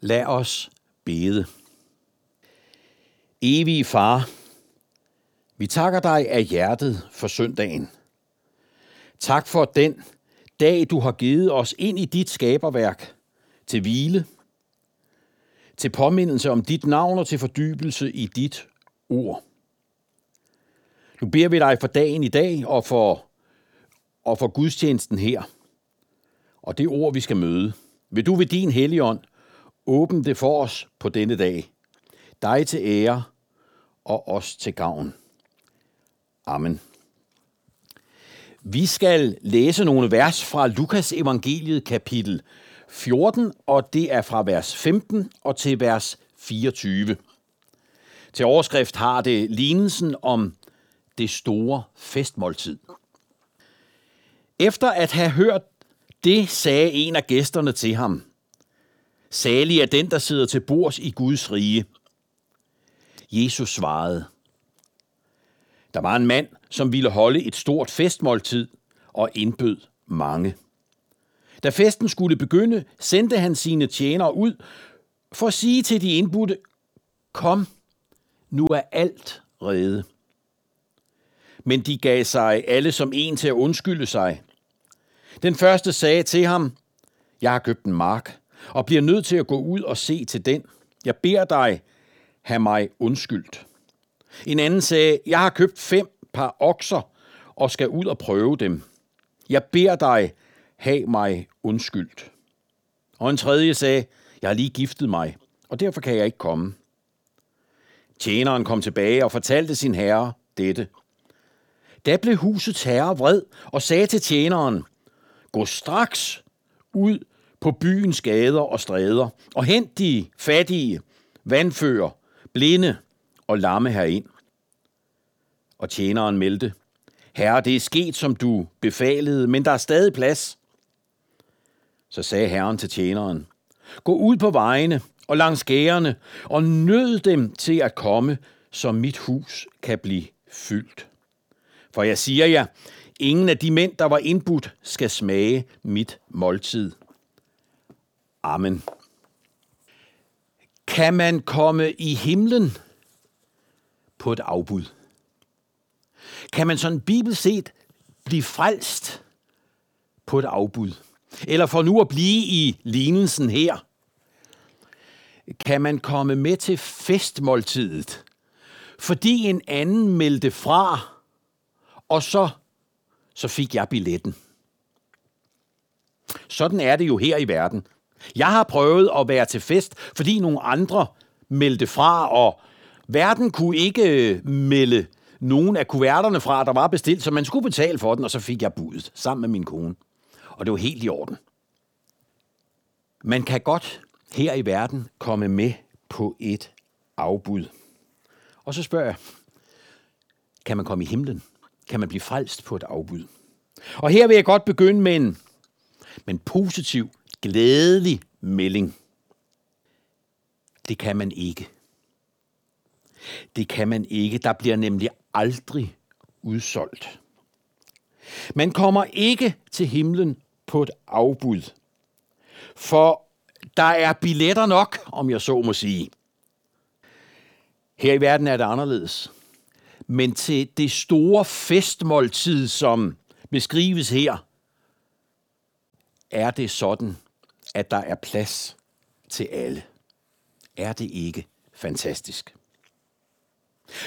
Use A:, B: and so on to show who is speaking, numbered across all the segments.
A: Lad os bede. Evige far, vi takker dig af hjertet for søndagen. Tak for den dag, du har givet os ind i dit skaberværk til hvile, til påmindelse om dit navn og til fordybelse i dit ord. Nu beder vi dig for dagen i dag og for, og for gudstjenesten her, og det ord, vi skal møde. Vil du ved din helligånd Åbn det for os på denne dag, dig til ære og os til gavn. Amen. Vi skal læse nogle vers fra Lukas evangeliet kapitel 14, og det er fra vers 15 og til vers 24. Til overskrift har det lignelsen om det store festmåltid. Efter at have hørt det, sagde en af gæsterne til ham, Salig er den, der sidder til bords i Guds rige. Jesus svarede, der var en mand, som ville holde et stort festmåltid og indbød mange. Da festen skulle begynde, sendte han sine tjenere ud for at sige til de indbudte, kom, nu er alt rede. Men de gav sig alle som en til at undskylde sig. Den første sagde til ham, jeg har købt en mark, og bliver nødt til at gå ud og se til den. Jeg beder dig, have mig undskyldt. En anden sagde, jeg har købt fem par okser og skal ud og prøve dem. Jeg beder dig, have mig undskyldt. Og en tredje sagde, jeg har lige giftet mig, og derfor kan jeg ikke komme. Tjeneren kom tilbage og fortalte sin herre dette. Da blev husets herre vred og sagde til tjeneren, gå straks ud på byens gader og stræder og hent de fattige, vandfører, blinde og lamme herind. Og tjeneren meldte, Herre, det er sket, som du befalede, men der er stadig plads. Så sagde herren til tjeneren, Gå ud på vejene og langs gærene og nød dem til at komme, så mit hus kan blive fyldt. For jeg siger jer, ingen af de mænd, der var indbudt, skal smage mit måltid. Amen. Kan man komme i himlen på et afbud? Kan man sådan bibelset blive frelst på et afbud? Eller for nu at blive i lignelsen her, kan man komme med til festmåltidet, fordi en anden meldte fra, og så, så fik jeg billetten. Sådan er det jo her i verden. Jeg har prøvet at være til fest, fordi nogle andre meldte fra, og verden kunne ikke øh, melde nogen af kuverterne fra, der var bestilt, så man skulle betale for den, og så fik jeg budet sammen med min kone. Og det var helt i orden. Man kan godt her i verden komme med på et afbud. Og så spørger jeg, kan man komme i himlen? Kan man blive frelst på et afbud? Og her vil jeg godt begynde med en, med en positiv, glædelig melding. Det kan man ikke. Det kan man ikke. Der bliver nemlig aldrig udsolgt. Man kommer ikke til himlen på et afbud, for der er billetter nok, om jeg så må sige. Her i verden er det anderledes. Men til det store festmåltid, som beskrives her, er det sådan, at der er plads til alle. Er det ikke fantastisk?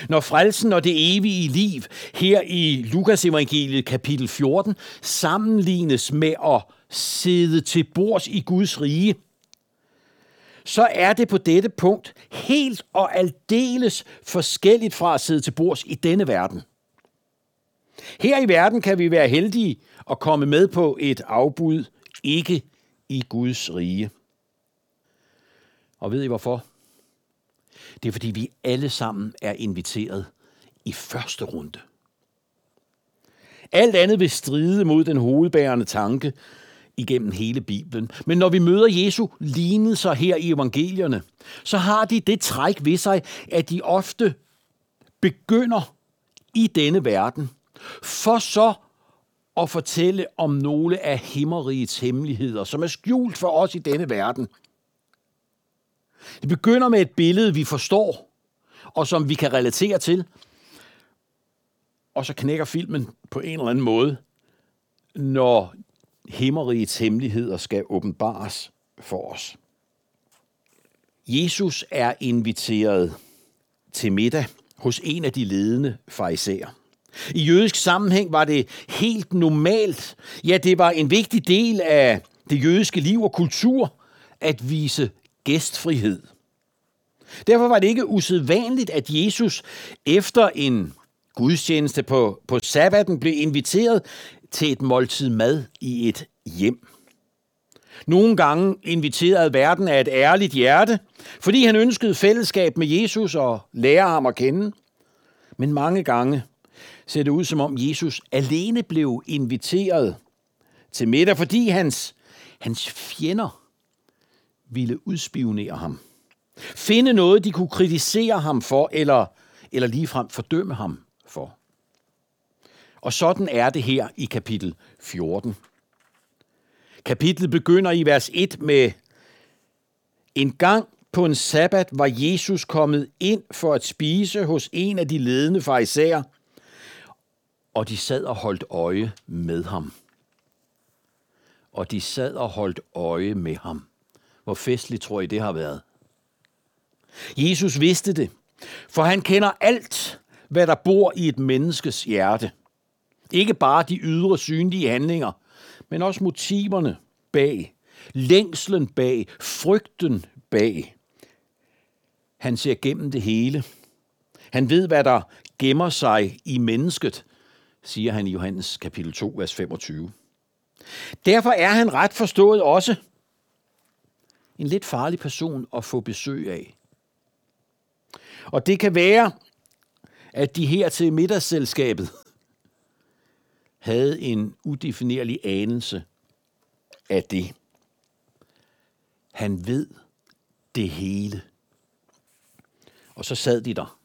A: Når frelsen og det evige liv her i Lukas evangeliet kapitel 14 sammenlignes med at sidde til bords i Guds rige, så er det på dette punkt helt og aldeles forskelligt fra at sidde til bords i denne verden. Her i verden kan vi være heldige at komme med på et afbud, ikke i Guds rige. Og ved I hvorfor? Det er fordi vi alle sammen er inviteret i første runde. Alt andet vil stride mod den hovedbærende tanke igennem hele Bibelen. Men når vi møder Jesu lignelser her i evangelierne, så har de det træk ved sig, at de ofte begynder i denne verden, for så og fortælle om nogle af himmerigets hemmeligheder, som er skjult for os i denne verden. Det begynder med et billede, vi forstår, og som vi kan relatere til. Og så knækker filmen på en eller anden måde, når himmerigets hemmeligheder skal åbenbares for os. Jesus er inviteret til middag hos en af de ledende farisæer. I jødisk sammenhæng var det helt normalt, ja, det var en vigtig del af det jødiske liv og kultur at vise gæstfrihed. Derfor var det ikke usædvanligt, at Jesus efter en gudstjeneste på, på sabbaten blev inviteret til et måltid mad i et hjem. Nogle gange inviterede verden af et ærligt hjerte, fordi han ønskede fællesskab med Jesus og lære ham at kende. Men mange gange ser det ud som om Jesus alene blev inviteret til middag, fordi hans, hans fjender ville udspionere ham. Finde noget, de kunne kritisere ham for, eller, eller ligefrem fordømme ham for. Og sådan er det her i kapitel 14. Kapitlet begynder i vers 1 med En gang på en sabbat var Jesus kommet ind for at spise hos en af de ledende farisæer, og de sad og holdt øje med ham. Og de sad og holdt øje med ham. Hvor festligt tror I det har været? Jesus vidste det, for han kender alt, hvad der bor i et menneskes hjerte. Ikke bare de ydre synlige handlinger, men også motiverne bag, længslen bag, frygten bag. Han ser gennem det hele. Han ved, hvad der gemmer sig i mennesket, siger han i Johannes kapitel 2, vers 25. Derfor er han ret forstået også en lidt farlig person at få besøg af. Og det kan være, at de her til middagsselskabet havde en udefinerlig anelse af det. Han ved det hele. Og så sad de der.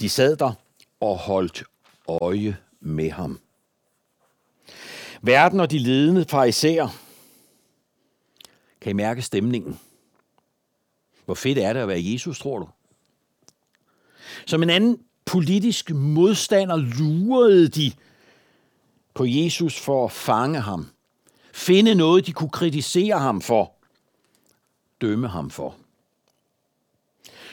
A: De sad der og holdt øje med ham. Verden og de ledende fariserer. Kan I mærke stemningen? Hvor fedt er det at være Jesus, tror du? Som en anden politisk modstander lurede de på Jesus for at fange ham. Finde noget, de kunne kritisere ham for. Dømme ham for.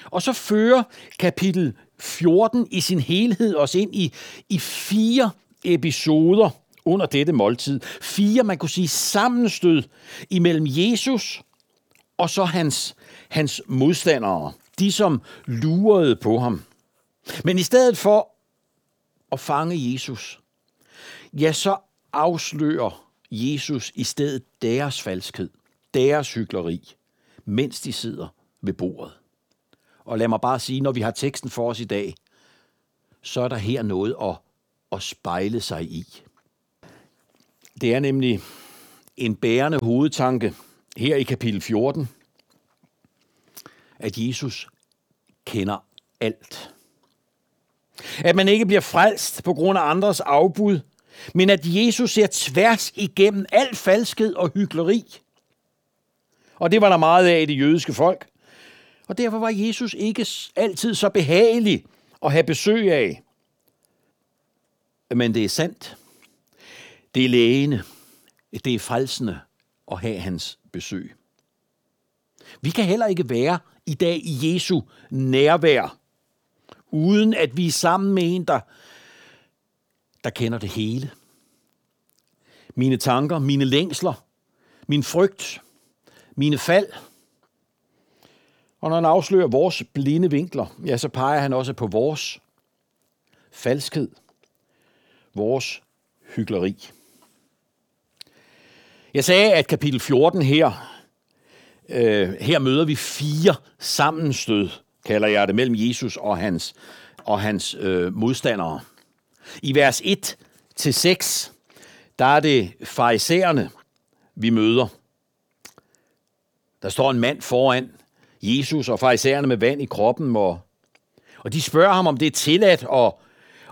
A: Og så fører kapitel 14 i sin helhed os ind i, i fire episoder under dette måltid. Fire, man kunne sige, sammenstød imellem Jesus og så hans, hans modstandere. De, som lurede på ham. Men i stedet for at fange Jesus, ja, så afslører Jesus i stedet deres falskhed, deres hykleri, mens de sidder ved bordet. Og lad mig bare sige, når vi har teksten for os i dag, så er der her noget at, at spejle sig i. Det er nemlig en bærende hovedtanke her i kapitel 14, at Jesus kender alt. At man ikke bliver frelst på grund af andres afbud, men at Jesus ser tværs igennem al falskhed og hykleri. Og det var der meget af i det jødiske folk. Og derfor var Jesus ikke altid så behagelig at have besøg af. Men det er sandt. Det er lægende. Det er frelsende at have hans besøg. Vi kan heller ikke være i dag i Jesu nærvær, uden at vi er sammen med en, der, der kender det hele. Mine tanker, mine længsler, min frygt, mine fald. Og når han afslører vores blinde vinkler, ja, så peger han også på vores falskhed, vores hyggeleri. Jeg sagde, at kapitel 14 her, øh, her møder vi fire sammenstød, kalder jeg det, mellem Jesus og hans, og hans øh, modstandere. I vers 1 til 6, der er det farisæerne, vi møder. Der står en mand foran Jesus og farisæerne med vand i kroppen, og, og de spørger ham, om det er tilladt at,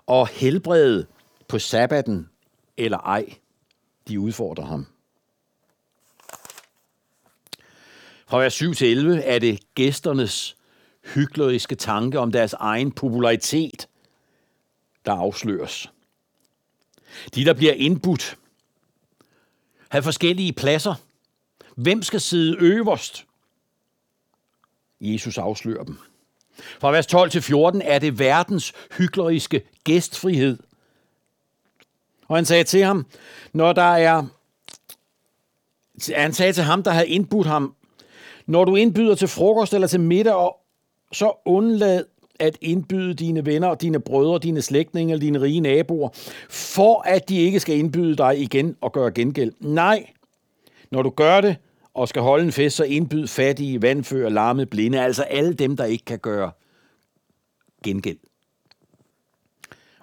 A: at helbrede på sabbaten eller ej. De udfordrer ham. Fra vers 7 til 11 er det gæsternes hykleriske tanke om deres egen popularitet, der afsløres. De, der bliver indbudt, har forskellige pladser. Hvem skal sidde øverst? Jesus afslører dem. Fra vers 12 til 14 er det verdens hykleriske gæstfrihed. Og han sagde til ham, når der er... Han sagde til ham, der havde indbudt ham, når du indbyder til frokost eller til middag, så undlad at indbyde dine venner, dine brødre, dine slægtninge eller dine rige naboer, for at de ikke skal indbyde dig igen og gøre gengæld. Nej, når du gør det og skal holde en fest, så indbyd fattige, vandfører, larme, blinde, altså alle dem, der ikke kan gøre gengæld.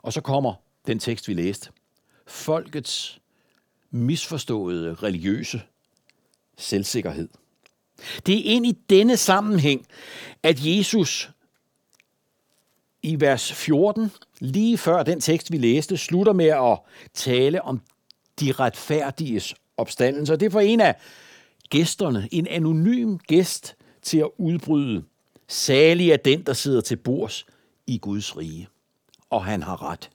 A: Og så kommer den tekst, vi læste. Folkets misforståede religiøse selvsikkerhed. Det er ind i denne sammenhæng, at Jesus i vers 14, lige før den tekst, vi læste, slutter med at tale om de retfærdiges opstandelse. Det er for en af gæsterne, en anonym gæst til at udbryde. Salig er den, der sidder til bords i Guds rige. Og han har ret.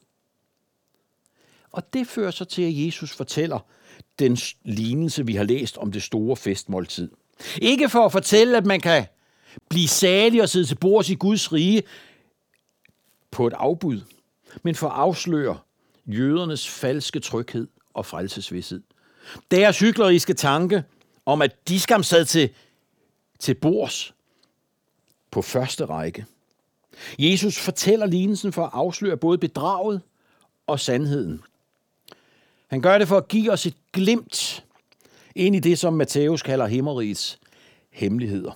A: Og det fører så til, at Jesus fortæller den lignelse, vi har læst om det store festmåltid. Ikke for at fortælle, at man kan blive salig og sidde til bords i Guds rige på et afbud, men for at afsløre jødernes falske tryghed og frelsesvidshed. Deres hykleriske tanke om, at de skam sad til, til bords på første række. Jesus fortæller lignelsen for at afsløre både bedraget og sandheden. Han gør det for at give os et glimt ind i det, som Matthæus kalder himmerigets hemmeligheder.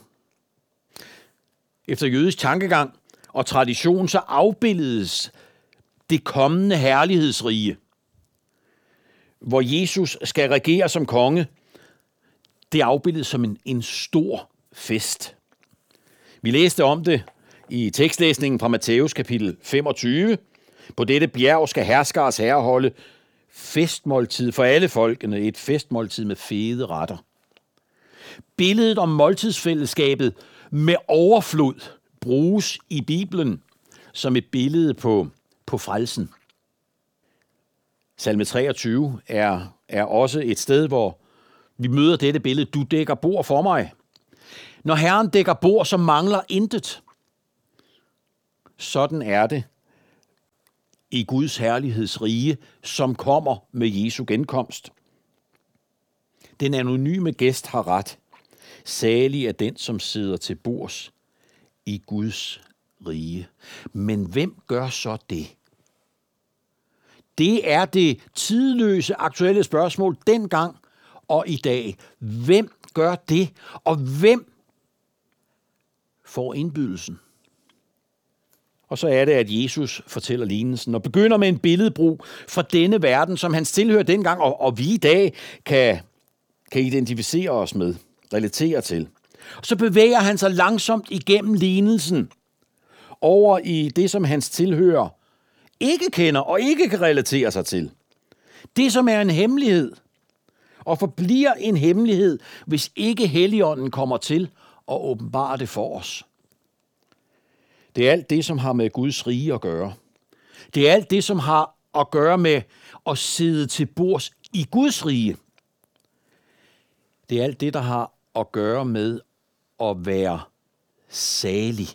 A: Efter jødisk tankegang og tradition, så afbildes det kommende herlighedsrige, hvor Jesus skal regere som konge, det afbildes som en, en stor fest. Vi læste om det i tekstlæsningen fra Matthæus kapitel 25. På dette bjerg skal herskers herre holde festmåltid for alle folkene, et festmåltid med fede retter. Billedet om måltidsfællesskabet med overflod bruges i Bibelen som et billede på, på frelsen. Salme 23 er, er også et sted, hvor vi møder dette billede. Du dækker bord for mig. Når Herren dækker bord, så mangler intet. Sådan er det i Guds herlighedsrige, som kommer med Jesu genkomst. Den anonyme gæst har ret. Salig er den, som sidder til bords i Guds rige. Men hvem gør så det? Det er det tidløse aktuelle spørgsmål dengang og i dag. Hvem gør det? Og hvem får indbydelsen? Og så er det, at Jesus fortæller lignelsen og begynder med en billedbrug fra denne verden, som han tilhører dengang, og, og vi i dag kan, kan identificere os med, relatere til. Og så bevæger han sig langsomt igennem lignelsen over i det, som hans tilhører ikke kender og ikke kan relatere sig til. Det, som er en hemmelighed, og forbliver en hemmelighed, hvis ikke Helligånden kommer til og åbenbarer det for os. Det er alt det, som har med Guds rige at gøre. Det er alt det, som har at gøre med at sidde til bords i Guds rige. Det er alt det, der har at gøre med at være salig.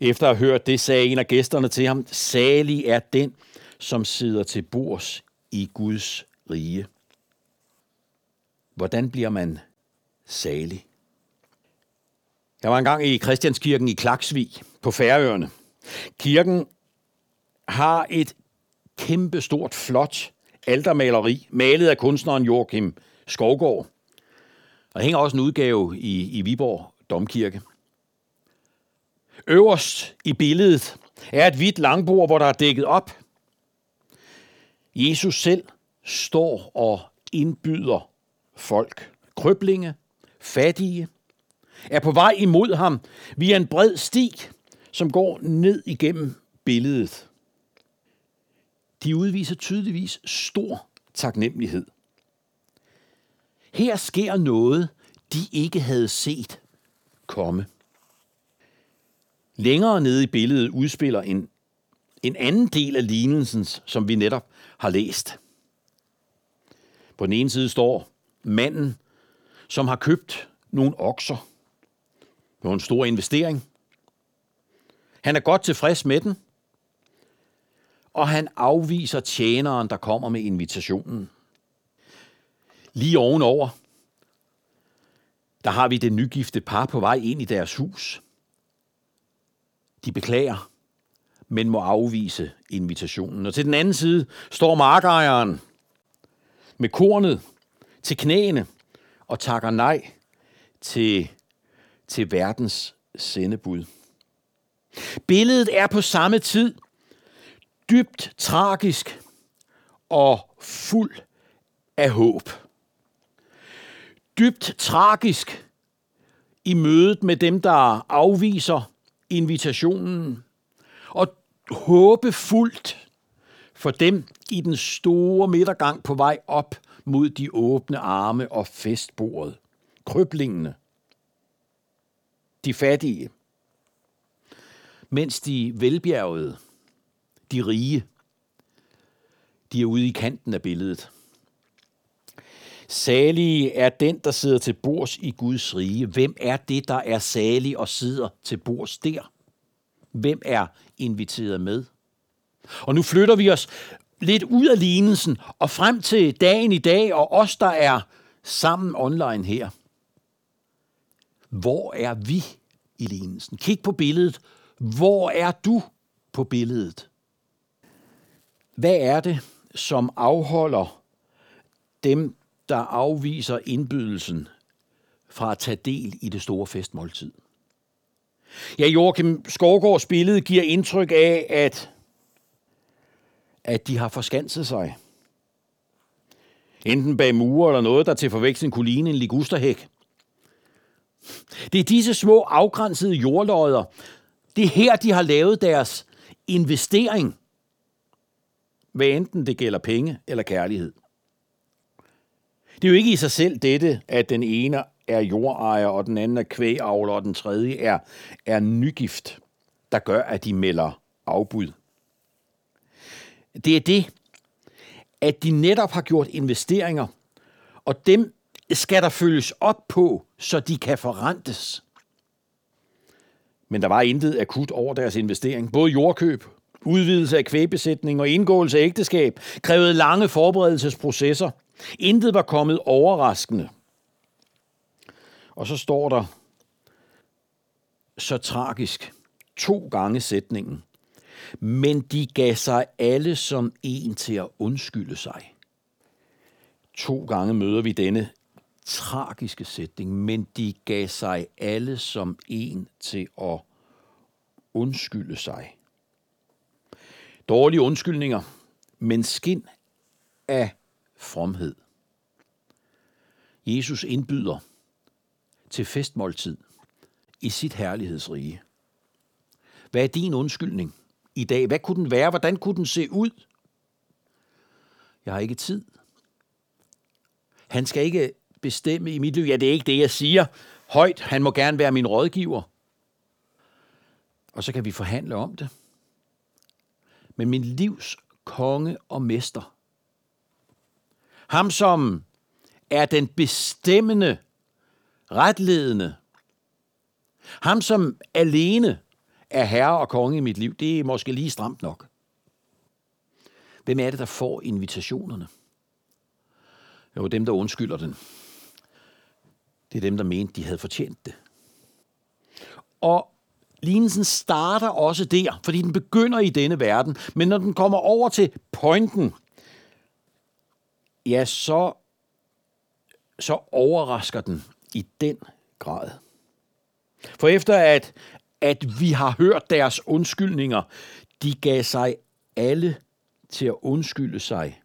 A: Efter at have hørt det, sagde en af gæsterne til ham, salig er den, som sidder til bords i Guds rige. Hvordan bliver man salig? Jeg var engang i Christianskirken i Klaksvig på Færøerne. Kirken har et kæmpe stort, flot altermaleri, malet af kunstneren Joachim Skovgård. Der hænger også en udgave i, i Viborg Domkirke. Øverst i billedet er et hvidt langbord, hvor der er dækket op. Jesus selv står og indbyder folk. Krøblinge, fattige, er på vej imod ham via en bred sti, som går ned igennem billedet. De udviser tydeligvis stor taknemmelighed. Her sker noget, de ikke havde set komme. Længere nede i billedet udspiller en, en anden del af lignelsen, som vi netop har læst. På den ene side står manden, som har købt nogle okser. Det var en stor investering. Han er godt tilfreds med den, og han afviser tjeneren, der kommer med invitationen. Lige ovenover, der har vi det nygifte par på vej ind i deres hus. De beklager, men må afvise invitationen. Og til den anden side står markejeren med kornet til knæene og takker nej til, til verdens sendebud. Billedet er på samme tid dybt tragisk og fuld af håb. Dybt tragisk i mødet med dem, der afviser invitationen, og håbefuldt for dem i den store midtergang på vej op mod de åbne arme og festbordet. Krøblingene. De fattige. Mens de velbjergede, de rige, de er ude i kanten af billedet. Salige er den, der sidder til bords i Guds rige. Hvem er det, der er salig og sidder til bords der? Hvem er inviteret med? Og nu flytter vi os lidt ud af lignelsen og frem til dagen i dag, og os, der er sammen online her. Hvor er vi i lignelsen? Kig på billedet. Hvor er du på billedet? Hvad er det, som afholder dem, der afviser indbydelsen fra at tage del i det store festmåltid? Ja, Joachim Skovgaards billede giver indtryk af, at, at de har forskanset sig. Enten bag mure eller noget, der til forveksling kunne ligne en ligusterhæk. Det er disse små afgrænsede jordlodder. Det er her, de har lavet deres investering. Hvad enten det gælder penge eller kærlighed. Det er jo ikke i sig selv dette, at den ene er jordejer, og den anden er kvægavler, og den tredje er, er nygift, der gør, at de melder afbud. Det er det, at de netop har gjort investeringer, og dem skal der følges op på, så de kan forrentes. Men der var intet akut over deres investering. Både jordkøb, udvidelse af kvægbesætning og indgåelse af ægteskab krævede lange forberedelsesprocesser. Intet var kommet overraskende. Og så står der så tragisk to gange sætningen. Men de gav sig alle som en til at undskylde sig. To gange møder vi denne tragiske sætning, men de gav sig alle som en til at undskylde sig. Dårlige undskyldninger, men skin af fromhed. Jesus indbyder til festmåltid i sit herlighedsrige. Hvad er din undskyldning i dag? Hvad kunne den være? Hvordan kunne den se ud? Jeg har ikke tid. Han skal ikke bestemme i mit liv. Ja, det er ikke det, jeg siger højt. Han må gerne være min rådgiver. Og så kan vi forhandle om det. Men min livs konge og mester, ham som er den bestemmende retledende. Ham, som alene er herre og konge i mit liv, det er måske lige stramt nok. Hvem er det, der får invitationerne? Jo, dem, der undskylder den. Det er dem, der mente, de havde fortjent det. Og lignelsen starter også der, fordi den begynder i denne verden. Men når den kommer over til pointen, ja, så, så overrasker den i den grad. For efter at, at vi har hørt deres undskyldninger, de gav sig alle til at undskylde sig.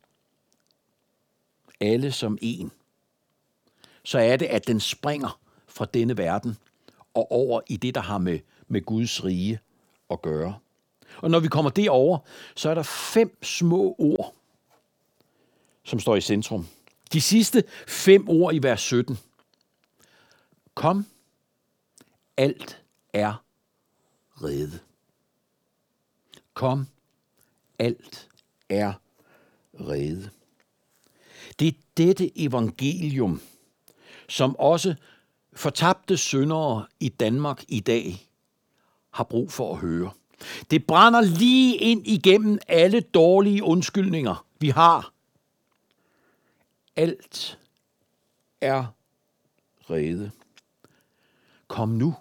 A: Alle som en. Så er det, at den springer fra denne verden og over i det, der har med, med Guds rige at gøre. Og når vi kommer derover, så er der fem små ord, som står i centrum. De sidste fem ord i vers 17 Kom, alt er rede. Kom, alt er rede. Det er dette evangelium, som også fortabte syndere i Danmark i dag har brug for at høre. Det brænder lige ind igennem alle dårlige undskyldninger, vi har. Alt er rede. Kom nu.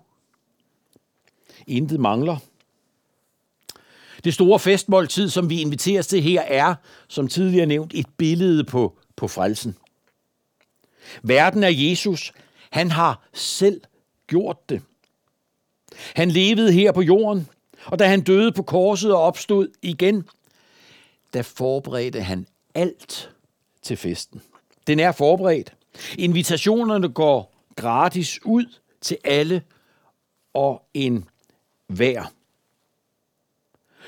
A: Intet mangler. Det store festmåltid, som vi inviteres til her, er, som tidligere nævnt, et billede på, på frelsen. Verden er Jesus. Han har selv gjort det. Han levede her på jorden, og da han døde på korset og opstod igen, der forberedte han alt til festen. Den er forberedt. Invitationerne går gratis ud til alle og en hver.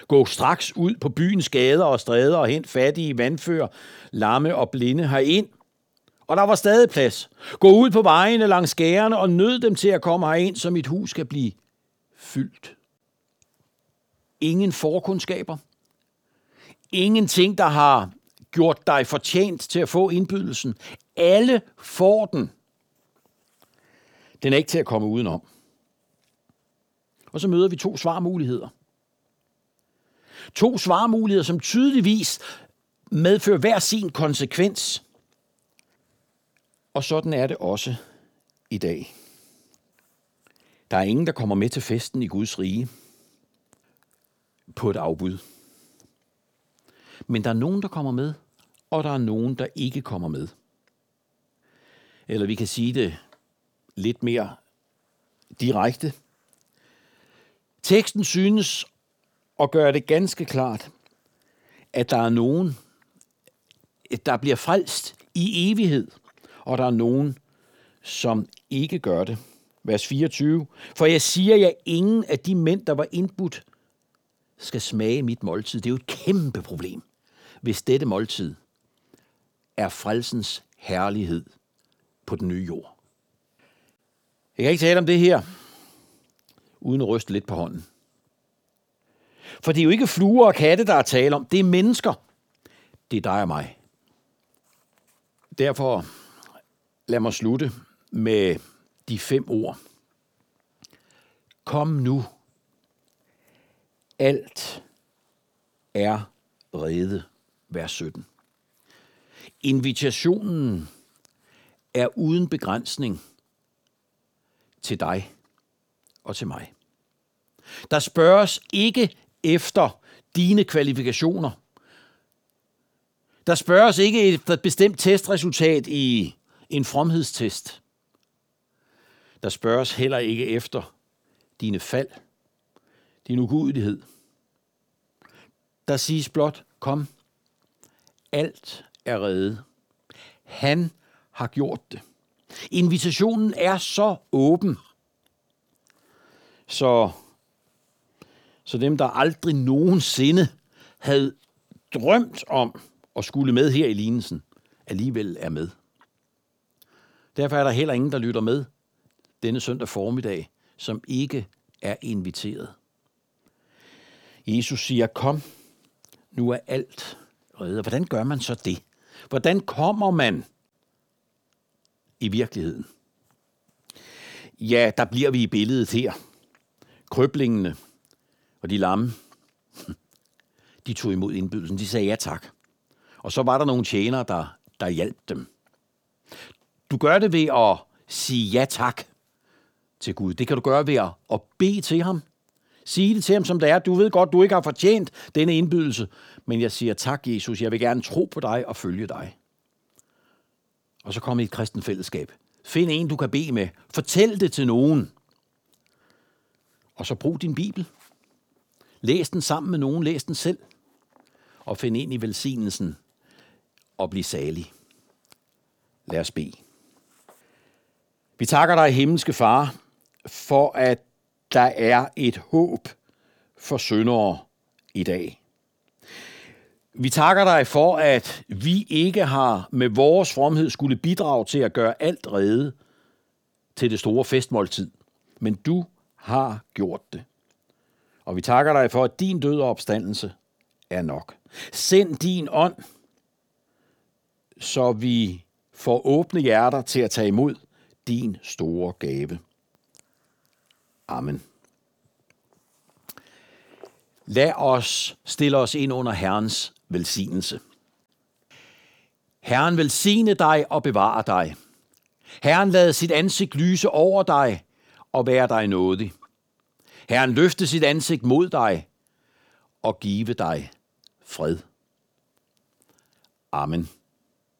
A: Gå straks ud på byens gader og stræder og hent fattige, vandfører, lamme og blinde herind. Og der var stadig plads. Gå ud på vejene langs gærene og nød dem til at komme herind, så mit hus skal blive fyldt. Ingen forkundskaber. Ingenting, der har gjort dig fortjent til at få indbydelsen. Alle får den. Den er ikke til at komme udenom. Og så møder vi to svarmuligheder. To svarmuligheder, som tydeligvis medfører hver sin konsekvens. Og sådan er det også i dag. Der er ingen, der kommer med til festen i Guds rige på et afbud. Men der er nogen, der kommer med, og der er nogen, der ikke kommer med. Eller vi kan sige det lidt mere direkte. Teksten synes at gøre det ganske klart, at der er nogen, der bliver frelst i evighed, og der er nogen, som ikke gør det. Vers 24. For jeg siger jer, ingen af de mænd, der var indbudt, skal smage mit måltid. Det er jo et kæmpe problem, hvis dette måltid er frelsens herlighed på den nye jord. Jeg kan ikke tale om det her, uden at ryste lidt på hånden. For det er jo ikke fluer og katte, der er tale om. Det er mennesker. Det er dig og mig. Derfor lad mig slutte med de fem ord. Kom nu. Alt er rede. Vers 17. Invitationen er uden begrænsning til dig og til mig. Der spørges ikke efter dine kvalifikationer. Der spørges ikke efter et bestemt testresultat i en fromhedstest. Der spørges heller ikke efter dine fald, din ugudelighed. Der siges blot, kom, alt er reddet. Han har gjort det. Invitationen er så åben, så, så dem, der aldrig nogensinde havde drømt om at skulle med her i lignelsen, alligevel er med. Derfor er der heller ingen, der lytter med denne søndag formiddag, som ikke er inviteret. Jesus siger, kom, nu er alt reddet. Hvordan gør man så det? Hvordan kommer man i virkeligheden? Ja, der bliver vi i billedet her. Krøblingene og de lamme, de tog imod indbydelsen. De sagde ja tak. Og så var der nogle tjenere, der, der hjalp dem. Du gør det ved at sige ja tak til Gud. Det kan du gøre ved at, at bede til ham. Sige det til ham, som det er. Du ved godt, du ikke har fortjent denne indbydelse, men jeg siger tak, Jesus. Jeg vil gerne tro på dig og følge dig. Og så kom i et kristen fællesskab. Find en, du kan bede med. Fortæl det til nogen. Og så brug din Bibel. Læs den sammen med nogen. Læs den selv. Og find ind i velsignelsen og bliv salig. Lad os bede. Vi takker dig, himmelske far, for at der er et håb for syndere i dag. Vi takker dig for, at vi ikke har med vores fromhed skulle bidrage til at gøre alt rede til det store festmåltid, men du har gjort det. Og vi takker dig for, at din død og opstandelse er nok. Send din ånd, så vi får åbne hjerter til at tage imod din store gave. Amen. Lad os stille os ind under Herrens velsignelse. Herren velsigne dig og bevare dig. Herren lad sit ansigt lyse over dig og være dig nådig. Herren løfte sit ansigt mod dig og give dig fred. Amen.